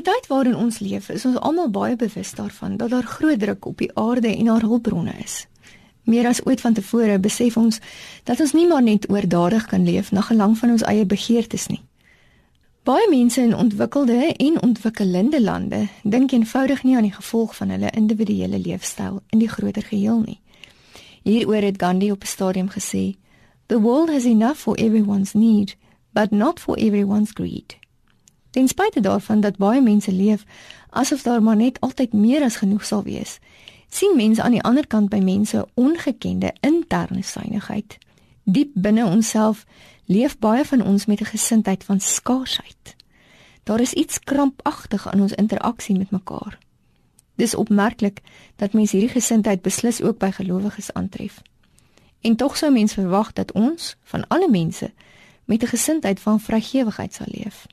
die tyd waarin ons leef, is ons almal baie bewus daarvan dat daar groot druk op die aarde en haar hulpbronne is. Meer as ooit vantevore besef ons dat ons nie maar net oordadig kan leef na gelang van ons eie begeertes nie. Baie mense in ontwikkelde en ontwikkelende lande dink eenvoudig nie aan die gevolg van hulle individuele leefstyl in die groter geheel nie. Hieroor het Gandhi op 'n stadium gesê: "The world has enough for everyone's need, but not for everyone's greed." Ten spyte daarvan dat baie mense leef asof daar maar net altyd meer as genoeg sal wees, sien mense aan die ander kant by mense ongekende interne suiwigheid. Diep binne onsself leef baie van ons met 'n gesindheid van skaarsheid. Daar is iets krampagtig aan ons interaksie met mekaar. Dis opmerklik dat mense hierdie gesindheid beslis ook by gelowiges aantref. En tog sou mens verwag dat ons, van alle mense, met 'n gesindheid van vrygewigheid sal leef.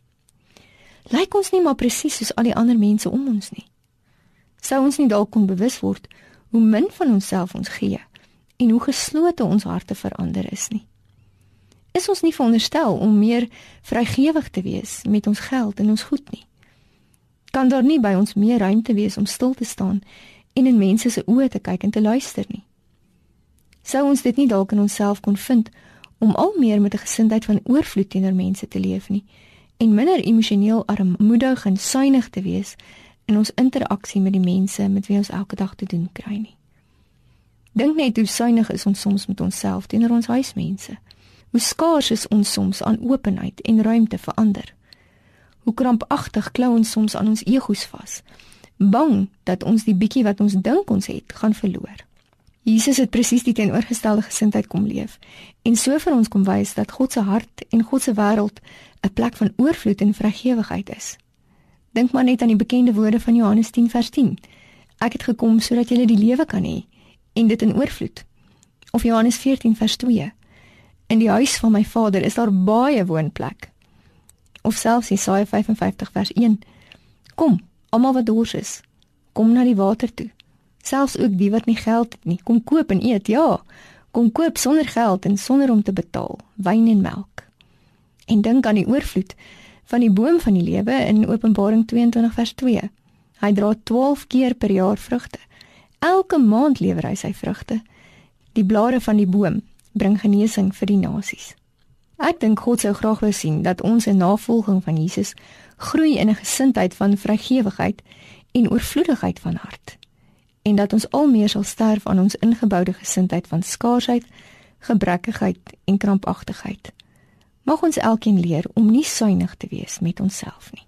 Lyk ons nie maar presies soos al die ander mense om ons nie. Sou ons nie dalk kon bewus word hoe min van onsself ons gee en hoe geslote ons harte verander is nie. Is ons nie veronderstel om meer vrygewig te wees met ons geld en ons goed nie? kan daar nie by ons meer ruimte wees om stil te staan en in mense se oë te kyk en te luister nie. Sou ons dit nie dalk in onsself kon vind om al meer met 'n gesindheid van oorvloed teenoor mense te leef nie en minder emosioneel armoedig en suinig te wees in ons interaksie met die mense met wie ons elke dag te doen kry nie. Dink net hoe suinig is ons soms met onsself teenoor ons huismense. Hoe skaars is ons soms aan openheid en ruimte vir ander hoe krampagtig klou ons soms aan ons egos vas, bang dat ons die bietjie wat ons dink ons het, gaan verloor. Jesus het presies die teenoorgestelde gesindheid kom leef en so vir ons kom wys dat God se hart en God se wêreld 'n plek van oorvloed en vrygewigheid is. Dink maar net aan die bekende woorde van Johannes 10 vers 10. Ek het gekom sodat julle die lewe kan hê en dit in oorvloed. Of Johannes 14 vers 2. In die huis van my Vader is daar baie woonplek of selfs Jesaja 55 vers 1. Kom, almal wat dors is, kom na die water toe. Selfs ook die wat nie geld het nie, kom koop en eet. Ja, kom koop sonder geld en sonder om te betaal, wyn en melk. En dink aan die oorvloed van die boom van die lewe in Openbaring 22 vers 2. Hy dra 12 keer per jaar vrugte. Elke maand lewer hy sy vrugte. Die blare van die boom bring genesing vir die nasies. Ek dink God sou graag wou sien dat ons in navolging van Jesus groei in 'n gesindheid van vrygewigheid en oorvloedigheid van hart en dat ons al meer sal sterf aan ons ingeboude gesindheid van skaarsheid, gebrekkigheid en krampagtigheid. Mag ons elkeen leer om nie suinig te wees met onsself nie.